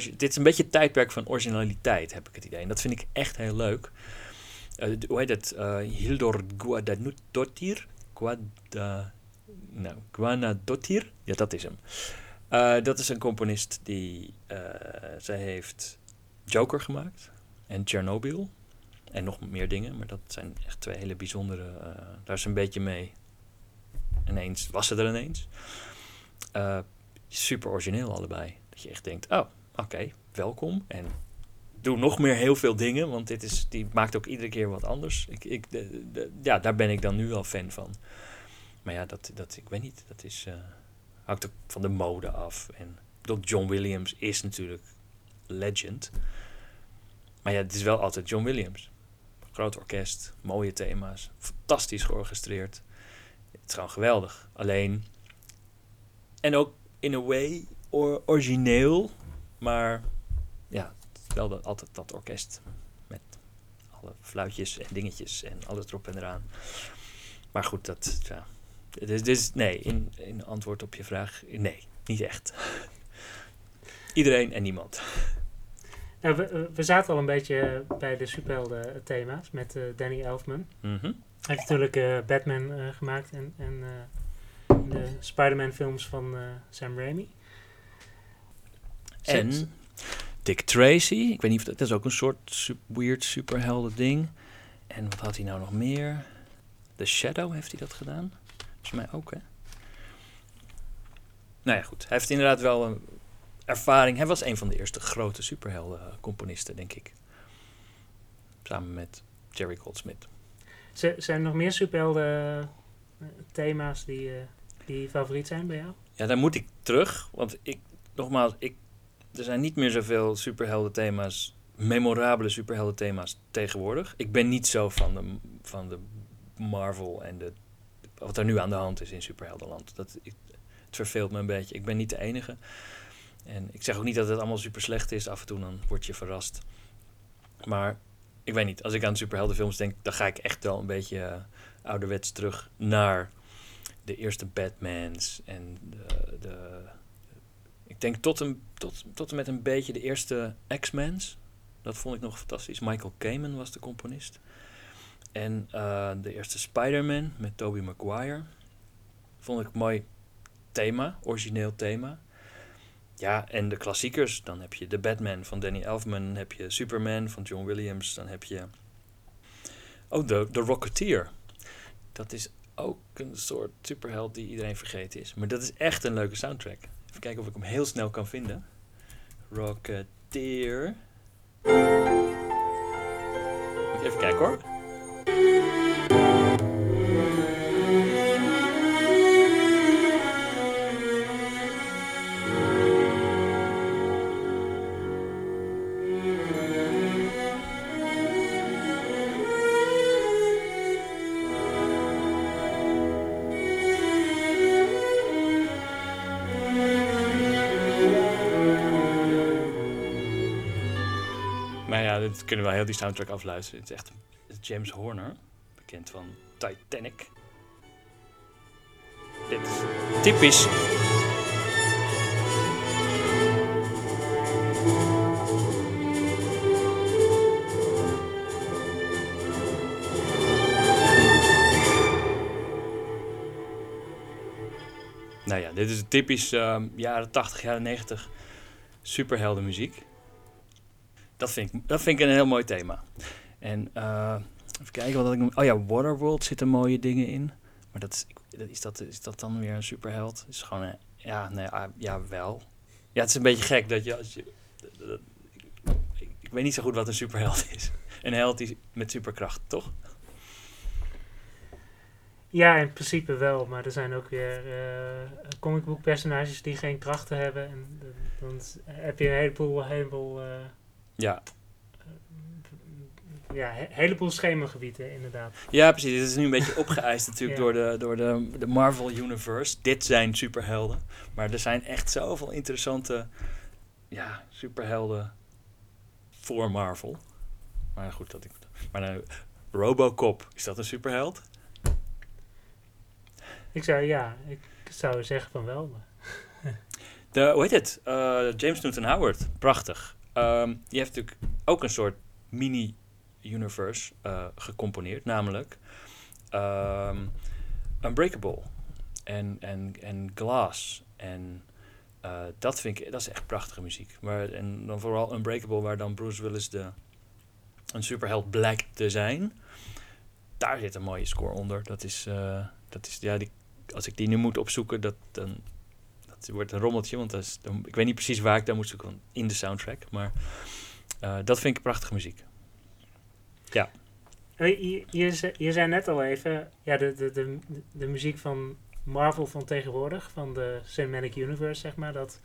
S2: dit is een beetje het tijdperk van originaliteit, heb ik het idee. En dat vind ik echt heel leuk. Uh, hoe heet het? Uh, Hildur Guadadottir. Guada, nou, Guanadottir. Ja, dat is hem. Uh, dat is een componist die... zij heeft Joker gemaakt. En Chernobyl. En nog meer dingen. Maar dat zijn echt twee hele bijzondere... daar is een beetje mee... Ineens was ze er ineens. super origineel allebei. Dat je echt denkt, oh, oké, welkom. En doe nog meer heel veel dingen, want dit is, die maakt ook iedere keer wat anders. Ik, ik, de, ja, daar ben ik dan nu wel fan van. Maar ja, dat, dat, ik weet niet, dat is, uh, ook van de mode af. En John Williams is natuurlijk legend. Maar ja, het is wel altijd John Williams. Groot orkest, mooie thema's, fantastisch georchestreerd. Het is gewoon geweldig. Alleen, en ook in a way origineel, maar ja, wel dat, altijd dat orkest met alle fluitjes en dingetjes en alles erop en eraan. Maar goed, dat, ja, Dus, dus nee, in, in antwoord op je vraag, nee, niet echt. Iedereen en niemand.
S1: Nou, we, we zaten al een beetje bij de superhelden thema's met uh, Danny Elfman.
S2: Mhm.
S1: Hij heeft natuurlijk uh, Batman uh, gemaakt en, en de Spider-Man films van Sam Raimi.
S2: En Dick Tracy, ik weet niet of dat, dat is ook een soort super, weird superhelden ding. En wat had hij nou nog meer? The Shadow heeft hij dat gedaan? Volgens mij ook, hè? Nou ja, goed. Hij heeft inderdaad wel een ervaring. Hij was een van de eerste grote superhelden-componisten, denk ik. Samen met Jerry Goldsmith.
S1: Z zijn er nog meer superhelden-thema's die, uh, die favoriet zijn bij jou?
S2: Ja, daar moet ik terug. Want ik, nogmaals, ik, er zijn niet meer zoveel superhelden-thema's, memorabele superhelden-thema's tegenwoordig. Ik ben niet zo van de, van de Marvel en de, wat er nu aan de hand is in superheldenland. Dat, het verveelt me een beetje. Ik ben niet de enige. En ik zeg ook niet dat het allemaal super slecht is. Af en toe dan word je verrast. Maar ik weet niet. Als ik aan superheldenfilms denk, dan ga ik echt wel een beetje uh, ouderwets terug naar de eerste Batmans. En de, de, denk tot, een, tot, tot en met een beetje de eerste X-Men's. Dat vond ik nog fantastisch. Michael Kamen was de componist. En uh, de eerste Spider-Man met Tobey Maguire. Vond ik mooi thema, origineel thema. Ja, en de klassiekers. Dan heb je The Batman van Danny Elfman. Dan heb je Superman van John Williams. Dan heb je... Oh, The, The Rocketeer. Dat is ook een soort superheld die iedereen vergeten is. Maar dat is echt een leuke soundtrack. Even kijken of ik hem heel snel kan vinden. Rocketeer. Even kijken hoor. Kunnen we heel die soundtrack afluisteren. Het is echt James Horner, bekend van Titanic. Dit is typisch. Nou ja, dit is typisch uh, jaren 80, jaren 90 superheldenmuziek dat vind, ik, dat vind ik een heel mooi thema. En uh, even kijken wat ik. Oh ja, Waterworld zitten mooie dingen in. Maar dat is, is, dat, is dat dan weer een superheld? Is gewoon een, ja, nee, uh, ja, wel. Ja, het is een beetje gek dat je als je. Ik, ik, weet niet zo goed wat een superheld is. Een held die met superkracht, toch?
S1: Ja, in principe wel. Maar er zijn ook weer uh, comicboekpersonages die geen krachten hebben. En dan heb je een heleboel, heleboel uh,
S2: ja.
S1: Ja, een heleboel schemergebieden inderdaad.
S2: Ja, precies. Het is nu een beetje opgeëist natuurlijk door, de, door de, de Marvel Universe. Dit zijn superhelden. Maar er zijn echt zoveel interessante ja, superhelden voor Marvel. Maar goed, dat ik... Maar nou, Robocop, is dat een superheld?
S1: Ik zou, ja, ik zou zeggen van wel.
S2: De, hoe heet het? Uh, James Newton Howard. Prachtig. Um, die heeft natuurlijk ook een soort mini-universe uh, gecomponeerd, namelijk um, Unbreakable en, en, en Glass. En uh, dat vind ik, dat is echt prachtige muziek. Maar, en dan vooral Unbreakable, waar dan Bruce Willis de, een superheld blijkt te zijn. Daar zit een mooie score onder. Dat is, uh, dat is ja, die, als ik die nu moet opzoeken, dat, dan, het wordt een rommeltje, want dat is, ik weet niet precies waar ik daar moet zoeken in de soundtrack. Maar uh, dat vind ik prachtige muziek. Ja.
S1: Je, je, je zei net al even, ja, de, de, de, de muziek van Marvel van tegenwoordig, van de Cinematic Universe, zeg maar, dat,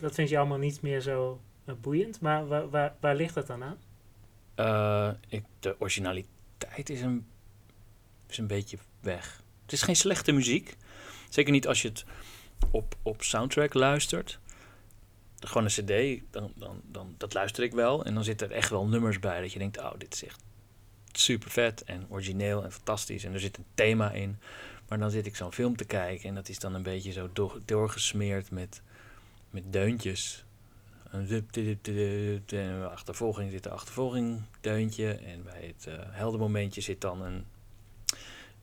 S1: dat vind je allemaal niet meer zo uh, boeiend. Maar waar, waar, waar ligt dat dan aan?
S2: Uh, ik, de originaliteit is een, is een beetje weg. Het is geen slechte muziek. Zeker niet als je het op, op soundtrack luistert, gewoon een cd, dan, dan, dan, dat luister ik wel. En dan zitten er echt wel nummers bij dat je denkt, oh, dit is echt super vet en origineel en fantastisch. En er zit een thema in. Maar dan zit ik zo'n film te kijken en dat is dan een beetje zo door, doorgesmeerd met, met deuntjes. Een achtervolging zit een achtervolging deuntje. En bij het uh, heldermomentje zit dan een,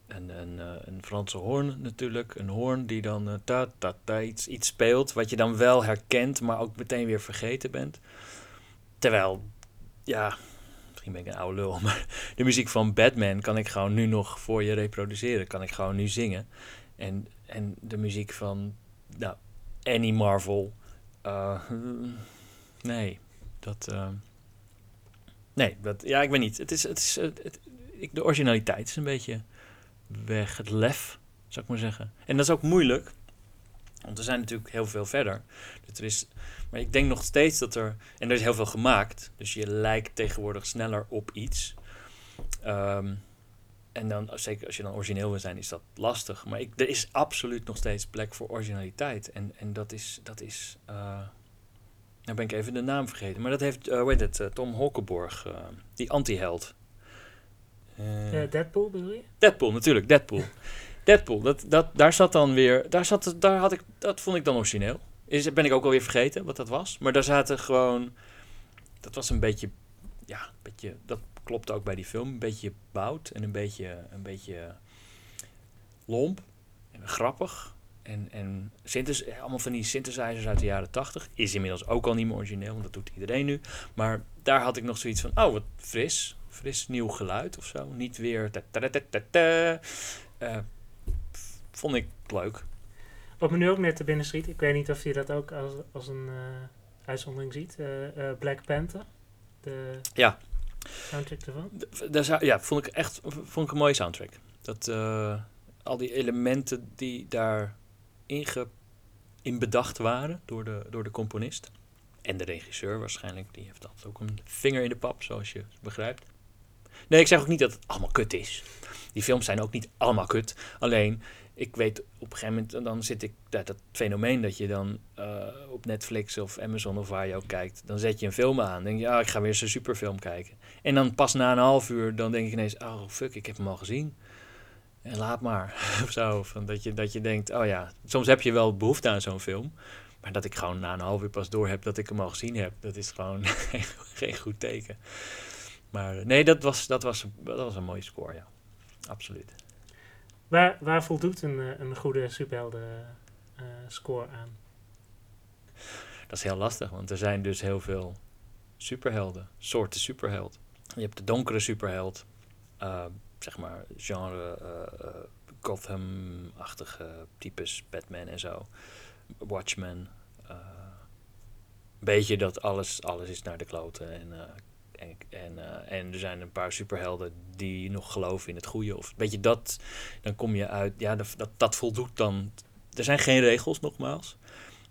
S2: een, een, uh, een Franse hoorn natuurlijk. Een hoorn die dan uh, ta, ta, ta, iets, iets speelt wat je dan wel herkent, maar ook meteen weer vergeten bent. Terwijl, ja, misschien ben ik een oude lul, maar de muziek van Batman kan ik gewoon nu nog voor je reproduceren. Kan ik gewoon nu zingen. En, en de muziek van nou, Annie Marvel. Uh, nee, dat. Uh, nee, dat, ja, ik weet niet. Het is, het is, ik, de originaliteit is een beetje weg. Het lef, zou ik maar zeggen. En dat is ook moeilijk. Want er zijn natuurlijk heel veel verder. Dus er is, maar ik denk nog steeds dat er. En er is heel veel gemaakt. Dus je lijkt tegenwoordig sneller op iets. Um, en dan, zeker als je dan origineel wil zijn, is dat lastig. Maar ik, er is absoluut nog steeds plek voor originaliteit. En, en dat is. Dat is uh, nou ben ik even de naam vergeten. Maar dat heeft, uh, hoe heet het, uh, Tom Holkenborg, die anti-held.
S1: Deadpool bedoel je?
S2: Deadpool, natuurlijk, Deadpool. Deadpool, dat, dat, daar zat dan weer, daar zat, daar had ik, dat vond ik dan origineel. Is, ben ik ook alweer vergeten wat dat was. Maar daar zaten gewoon, dat was een beetje, ja, een beetje, dat klopte ook bij die film. Een beetje bout en een beetje, een beetje lomp en grappig. En, en allemaal van die synthesizers uit de jaren 80. Is inmiddels ook al niet meer origineel, want dat doet iedereen nu. Maar daar had ik nog zoiets van, oh, wat fris. Fris nieuw geluid of zo. Niet weer... Uh, vond ik leuk.
S1: Wat me nu ook net te binnen schiet, ik weet niet of je dat ook als, als een uh, uitzondering ziet. Uh, Black Panther. De
S2: ja.
S1: soundtrack ervan.
S2: De, ja, vond ik echt vond ik een mooie soundtrack. Dat al die elementen die daar inge, in bedacht waren door de, door de componist. En de regisseur waarschijnlijk, die heeft altijd ook een vinger in de pap, zoals je begrijpt. Nee, ik zeg ook niet dat het allemaal kut is. Die films zijn ook niet allemaal kut. Alleen, ik weet op een gegeven moment, dan zit ik, dat, dat fenomeen dat je dan uh, op Netflix of Amazon of waar je ook kijkt, dan zet je een film aan. denk je, ja, ik ga weer zo'n superfilm kijken. En dan pas na een half uur, dan denk ik ineens, oh fuck, ik heb hem al gezien. En laat maar. of zo. Van dat, je, dat je denkt, oh ja, soms heb je wel behoefte aan zo'n film. Maar dat ik gewoon na een half uur pas door heb dat ik hem al gezien heb, dat is gewoon geen goed teken. Maar nee, dat was, dat was, dat was een mooie score, ja. Absoluut.
S1: Waar, waar voldoet een, eh, een goede superhelden uh, score aan?
S2: Dat is heel lastig, want er zijn dus heel veel superhelden, soorten superheld. Je hebt de donkere superheld, uh, zeg maar genre uh, Gotham-achtige types, Batman en zo. Watchmen. Een beetje dat alles, alles is naar de kloten en en, en, uh, en er zijn een paar superhelden die nog geloven in het goede. Of weet je dat, dan kom je uit. Ja, dat, dat, voldoet dan. Er zijn geen regels nogmaals.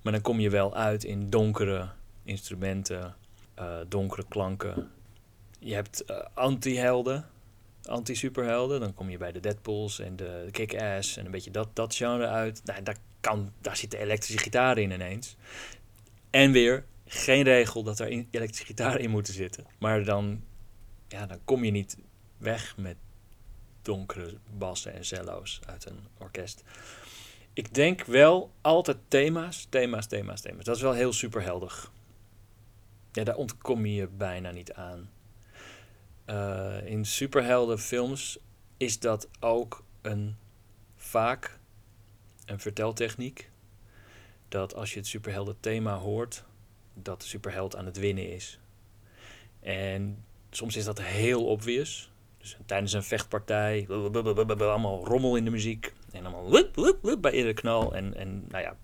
S2: Maar dan kom je wel uit in donkere instrumenten, uh, donkere klanken. Je hebt uh, anti-helden, anti-superhelden. Dan kom je bij de Deadpools en de, de Kick-Ass en een beetje dat, dat genre uit. Nou, daar, kan, daar zit de elektrische gitaar in ineens. En weer geen regel dat er elektrische gitaar in moeten zitten. Maar dan, ja, dan kom je niet weg met donkere bassen en cello's uit een orkest. Ik denk wel altijd thema's, thema's, thema's, thema's. Dat is wel heel superheldig. Ja, daar ontkom je bijna niet aan. Uh, in superheldenfilms is dat ook een vaak een verteltechniek. Dat als je het superhelden thema hoort, dat de superheld aan het winnen is. En soms is dat heel obvious. Dus tijdens een vechtpartij, allemaal rommel in de muziek. En allemaal bij iedere knal. En, en nou ja.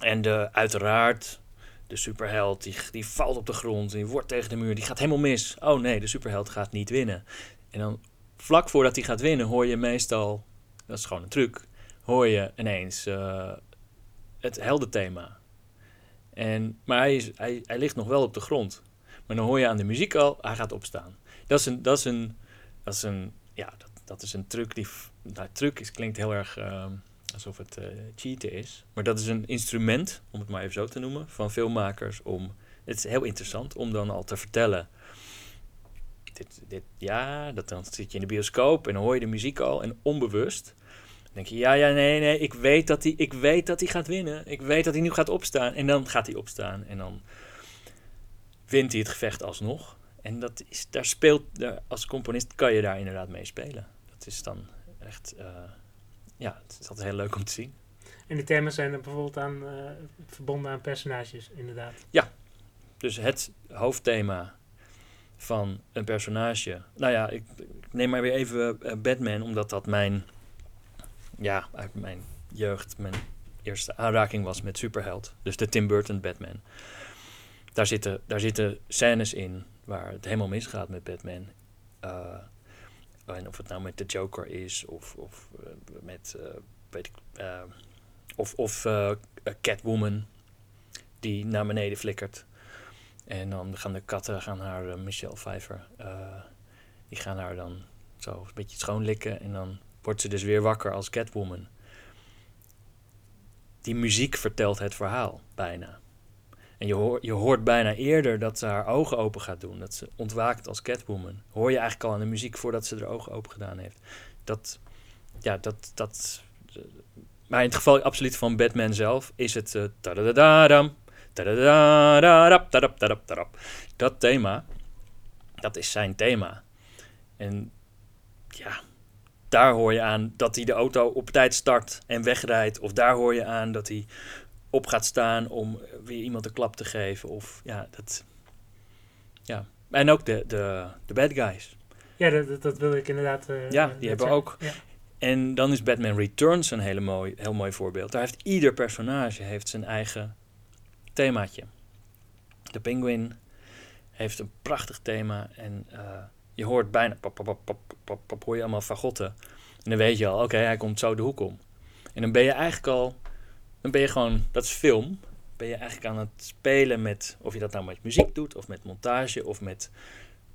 S2: En de, uiteraard, de superheld die, die valt op de grond. Die wordt tegen de muur. Die gaat helemaal mis. Oh nee, de superheld gaat niet winnen. En dan vlak voordat hij gaat winnen hoor je meestal, dat is gewoon een truc, hoor je ineens uh, het heldenthema. En, maar hij, is, hij, hij ligt nog wel op de grond. Maar dan hoor je aan de muziek al, hij gaat opstaan. Dat is een, dat is een, een, ja, dat, dat is een truc die, nou, truc is, klinkt heel erg uh, alsof het uh, cheaten is. Maar dat is een instrument, om het maar even zo te noemen, van filmmakers om, het is heel interessant om dan al te vertellen, dit, dit, ja, dat, dan zit je in de bioscoop en dan hoor je de muziek al en onbewust. Dan denk je, ja, ja, nee, nee, ik weet dat hij, ik weet dat hij gaat winnen. Ik weet dat hij nu gaat opstaan. En dan gaat hij opstaan en dan wint hij het gevecht alsnog. En dat is, daar speelt, als componist kan je daar inderdaad mee spelen. Dat is dan echt, uh, ja, het is altijd heel leuk om te zien.
S1: En die thema's zijn er bijvoorbeeld aan, uh, verbonden aan personages, inderdaad?
S2: Ja, dus het hoofdthema van een personage. Nou ja, ik, ik neem maar weer even uh, Batman, omdat dat mijn, ja, uit mijn jeugd, mijn eerste aanraking was met superheld. Dus de Tim Burton Batman. Daar zitten, daar zitten scènes in waar het helemaal misgaat met Batman. Uh, en of het nou met de Joker is of, of uh, met, weet ik, of, of Catwoman die naar beneden flikkert. En dan gaan de katten gaan haar, uh, Michelle Pfeiffer, uh, die gaan haar dan zo een beetje schoonlikken. En dan wordt ze dus weer wakker als Catwoman. Die muziek vertelt het verhaal, bijna. En je, hoor, je hoort bijna eerder dat ze haar ogen open gaat doen. Dat ze ontwaakt als Catwoman. Hoor je eigenlijk al aan de muziek voordat ze haar ogen open gedaan heeft. Dat, ja, dat, dat... Maar in het geval absoluut van Batman zelf is het... Uh, dat thema, dat is zijn thema. En ja, daar hoor je aan dat hij de auto op tijd start en wegrijdt. Of daar hoor je aan dat hij op gaat staan om weer iemand een klap te geven. Of ja, dat. Ja. En ook de, de, de bad guys.
S1: Ja, dat, dat wil ik inderdaad. Uh,
S2: ja, die hebben ook. Ja. En dan is Batman Returns een hele mooi, heel mooi voorbeeld. Daar heeft ieder personage heeft zijn eigen themaatje. De Penguin heeft een prachtig thema en uh, je hoort bijna, pop, pop, pop, pop, pop, hoor je allemaal fagotten. En dan weet je al, oké, hij komt zo de hoek om. En dan ben je eigenlijk al, dan ben je gewoon, dat is film, ben je eigenlijk aan het spelen met, of je dat nou met muziek doet, of met montage, of met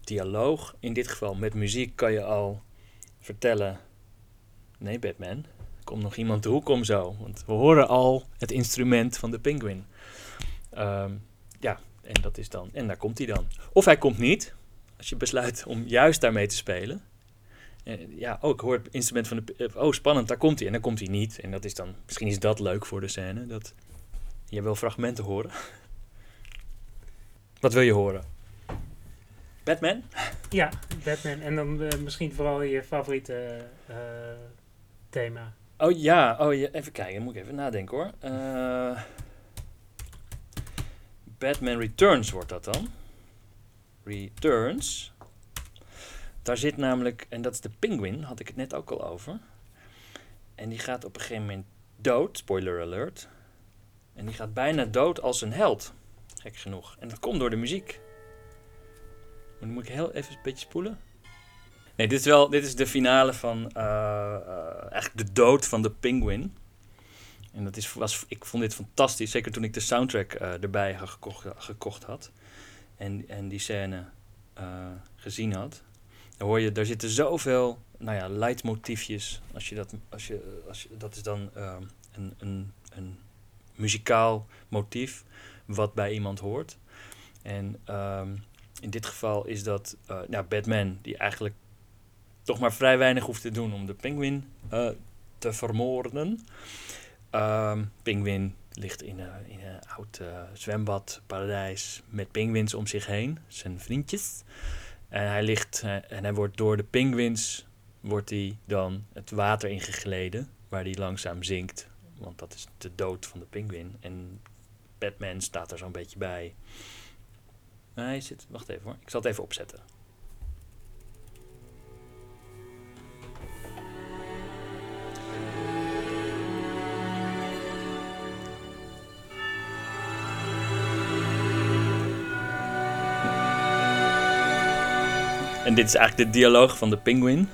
S2: dialoog. In dit geval met muziek kan je al vertellen, nee Batman, komt nog iemand de hoek om zo. Want we horen al het instrument van de penguin. Um, ja, en dat is dan. En daar komt hij dan. Of hij komt niet. Als je besluit om juist daarmee te spelen. En ja, ook oh, hoor het instrument van de. Oh, spannend, daar komt hij. En dan komt hij niet. En dat is dan. Misschien is dat leuk voor de scène. Dat je wil fragmenten horen. Wat wil je horen? Batman?
S1: Ja, Batman. En dan uh, misschien vooral je favoriete uh, thema.
S2: Oh ja, oh ja, even kijken. moet ik even nadenken hoor. Uh, Batman Returns wordt dat dan. Returns. Daar zit namelijk, en dat is de Penguin, had ik het net ook al over. En die gaat op een gegeven moment dood, spoiler alert. En die gaat bijna dood als een held. Gek genoeg. En dat komt door de muziek. Maar dan moet ik heel even een beetje spoelen. Nee, dit is wel dit is de finale van uh, uh, eigenlijk de dood van de Penguin. En dat is, was, ik vond dit fantastisch, zeker toen ik de soundtrack uh, erbij gekocht, gekocht had. En, en die scène uh, gezien had. Dan hoor je, daar zitten zoveel nou ja, leidmotiefjes. Als je dat, als je, als je, dat is dan uh, een, een, een muzikaal motief wat bij iemand hoort. En um, in dit geval is dat nou, Batman, die eigenlijk toch maar vrij weinig hoeft te doen om de penguin te vermoorden. Um, Pinguïn ligt in, een, in een oud uh, zwembad, paradijs, met pinguïns om zich heen, zijn vriendjes. En hij ligt uh, en hij wordt door de pinguïns wordt hij dan het water ingegleden, waar hij langzaam zinkt. Want dat is de dood van de pinguïn. En Batman staat er zo'n beetje bij. hij zit, wacht even hoor, ik zal het even opzetten. En dit is eigenlijk de dialoog van de Penguin.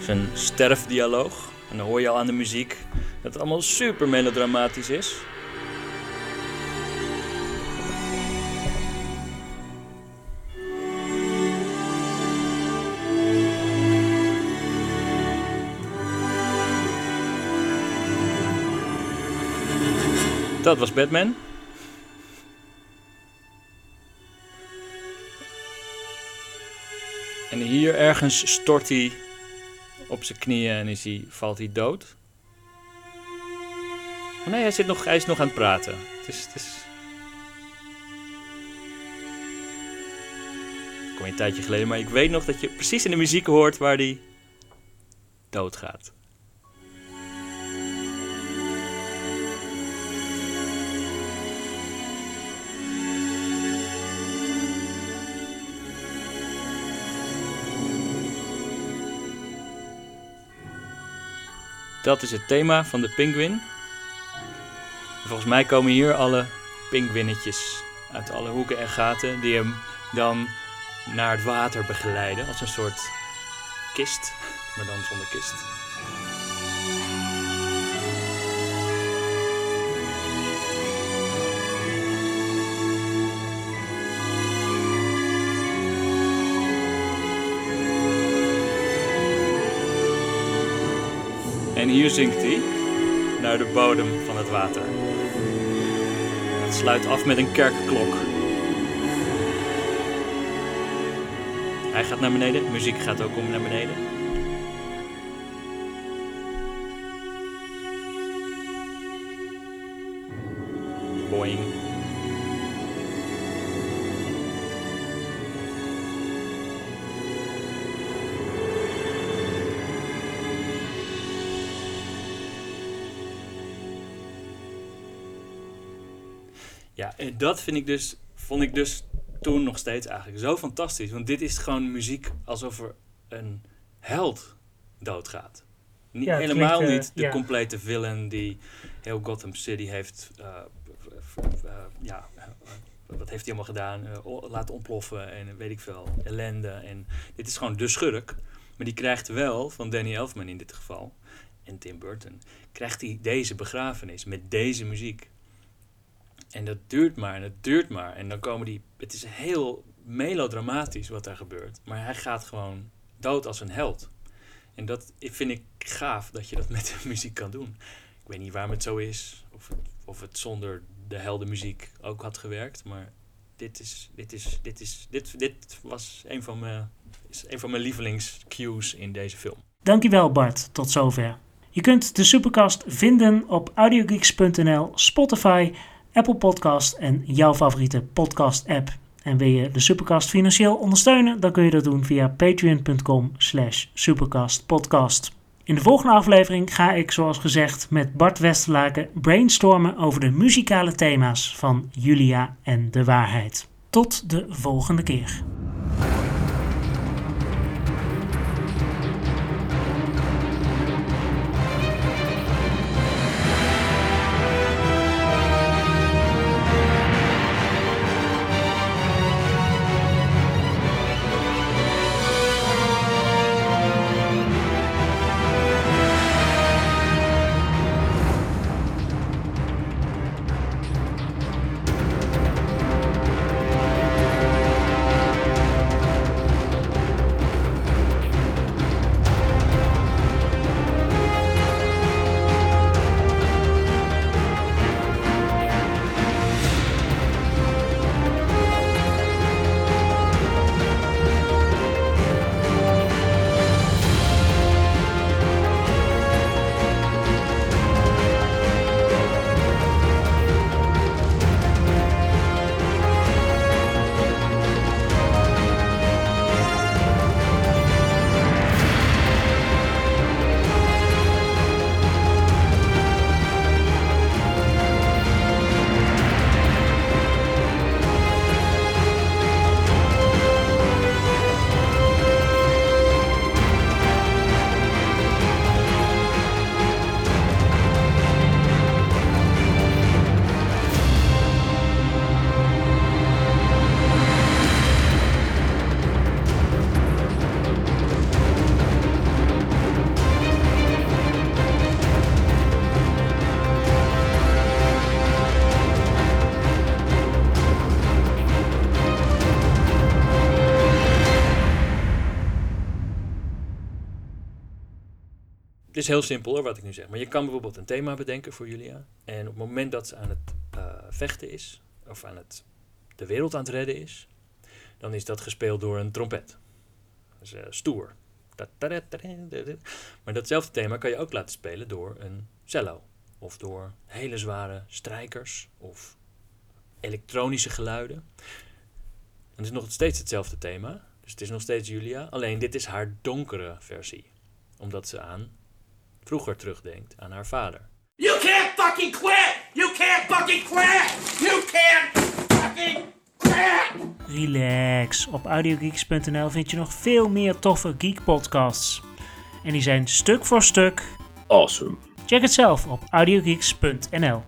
S2: Zijn sterfdialoog. En dan hoor je al aan de muziek dat het allemaal super melodramatisch is. Dat was Batman. Hier ergens stort hij op zijn knieën en is hij, valt hij dood. Oh nee, hij, zit nog, hij is nog aan het praten. Het is, het is... Kom een tijdje geleden, maar ik weet nog dat je precies in de muziek hoort waar hij doodgaat. Dat is het thema van de pinguïn. Volgens mij komen hier alle pinguïnnetjes uit alle hoeken en gaten die hem dan naar het water begeleiden als een soort kist, maar dan zonder kist. En hier zinkt hij naar de bodem van het water. Het sluit af met een kerkklok. Hij gaat naar beneden, muziek gaat ook om naar beneden. Boing. Ja, en dat vind ik dus, vond ik dus toen nog steeds eigenlijk zo fantastisch. Want dit is gewoon muziek alsof er een held doodgaat. Niet,
S1: Ja,
S2: helemaal
S1: klinkt, eh,
S2: niet de
S1: ja.
S2: complete villain die heel Gotham City heeft. eh, eh, ja, wat heeft hij allemaal gedaan? Laten ontploffen en weet ik veel. Ellende. En dit is gewoon de schurk. Maar die krijgt wel van Danny Elfman in dit geval. En Tim Burton. Krijgt hij deze begrafenis met deze muziek. En dat duurt maar en dat duurt maar. En dan komen die. Het is heel melodramatisch wat daar gebeurt. Maar hij gaat gewoon dood als een held. En dat vind ik gaaf dat je dat met de muziek kan doen. Ik weet niet waarom het zo is. Of het, of het zonder de heldenmuziek ook had gewerkt. Maar dit, is, dit, is, dit, is, dit, dit was een van mijn, is een van mijn lievelingscues in deze film.
S1: Dankjewel Bart, tot zover. Je kunt de Supercast vinden op audiogeeks.nl, Spotify, Apple Podcast en jouw favoriete podcast app. En wil je de Supercast financieel ondersteunen, dan kun je dat doen via patreon.com slash supercastpodcast. In de volgende aflevering ga ik, zoals gezegd, met Bart Westerlaken brainstormen over de muzikale thema's van Julia en de waarheid. Tot de volgende keer.
S2: Is heel simpel hoor, wat ik nu zeg. Maar je kan bijvoorbeeld een thema bedenken voor Julia. En op het moment dat ze aan het eh, vechten is, of aan het de wereld aan het redden is, dan is dat gespeeld door een trompet. is eh, stoer. Maar datzelfde thema kan je ook laten spelen door een cello. Of door hele zware strijkers of elektronische geluiden. het is nog steeds hetzelfde thema. Dus het is nog steeds Julia. Alleen dit is haar donkere versie. Omdat ze aan vroeger terugdenkt aan haar vader. You can't fucking quit! You can't fucking quit! You can't fucking
S1: quit! Relax. Op audiogeeks.nl vind je nog veel meer toffe geek podcasts. En die zijn stuk voor stuk
S2: awesome.
S1: Check het zelf op audiogeeks.nl.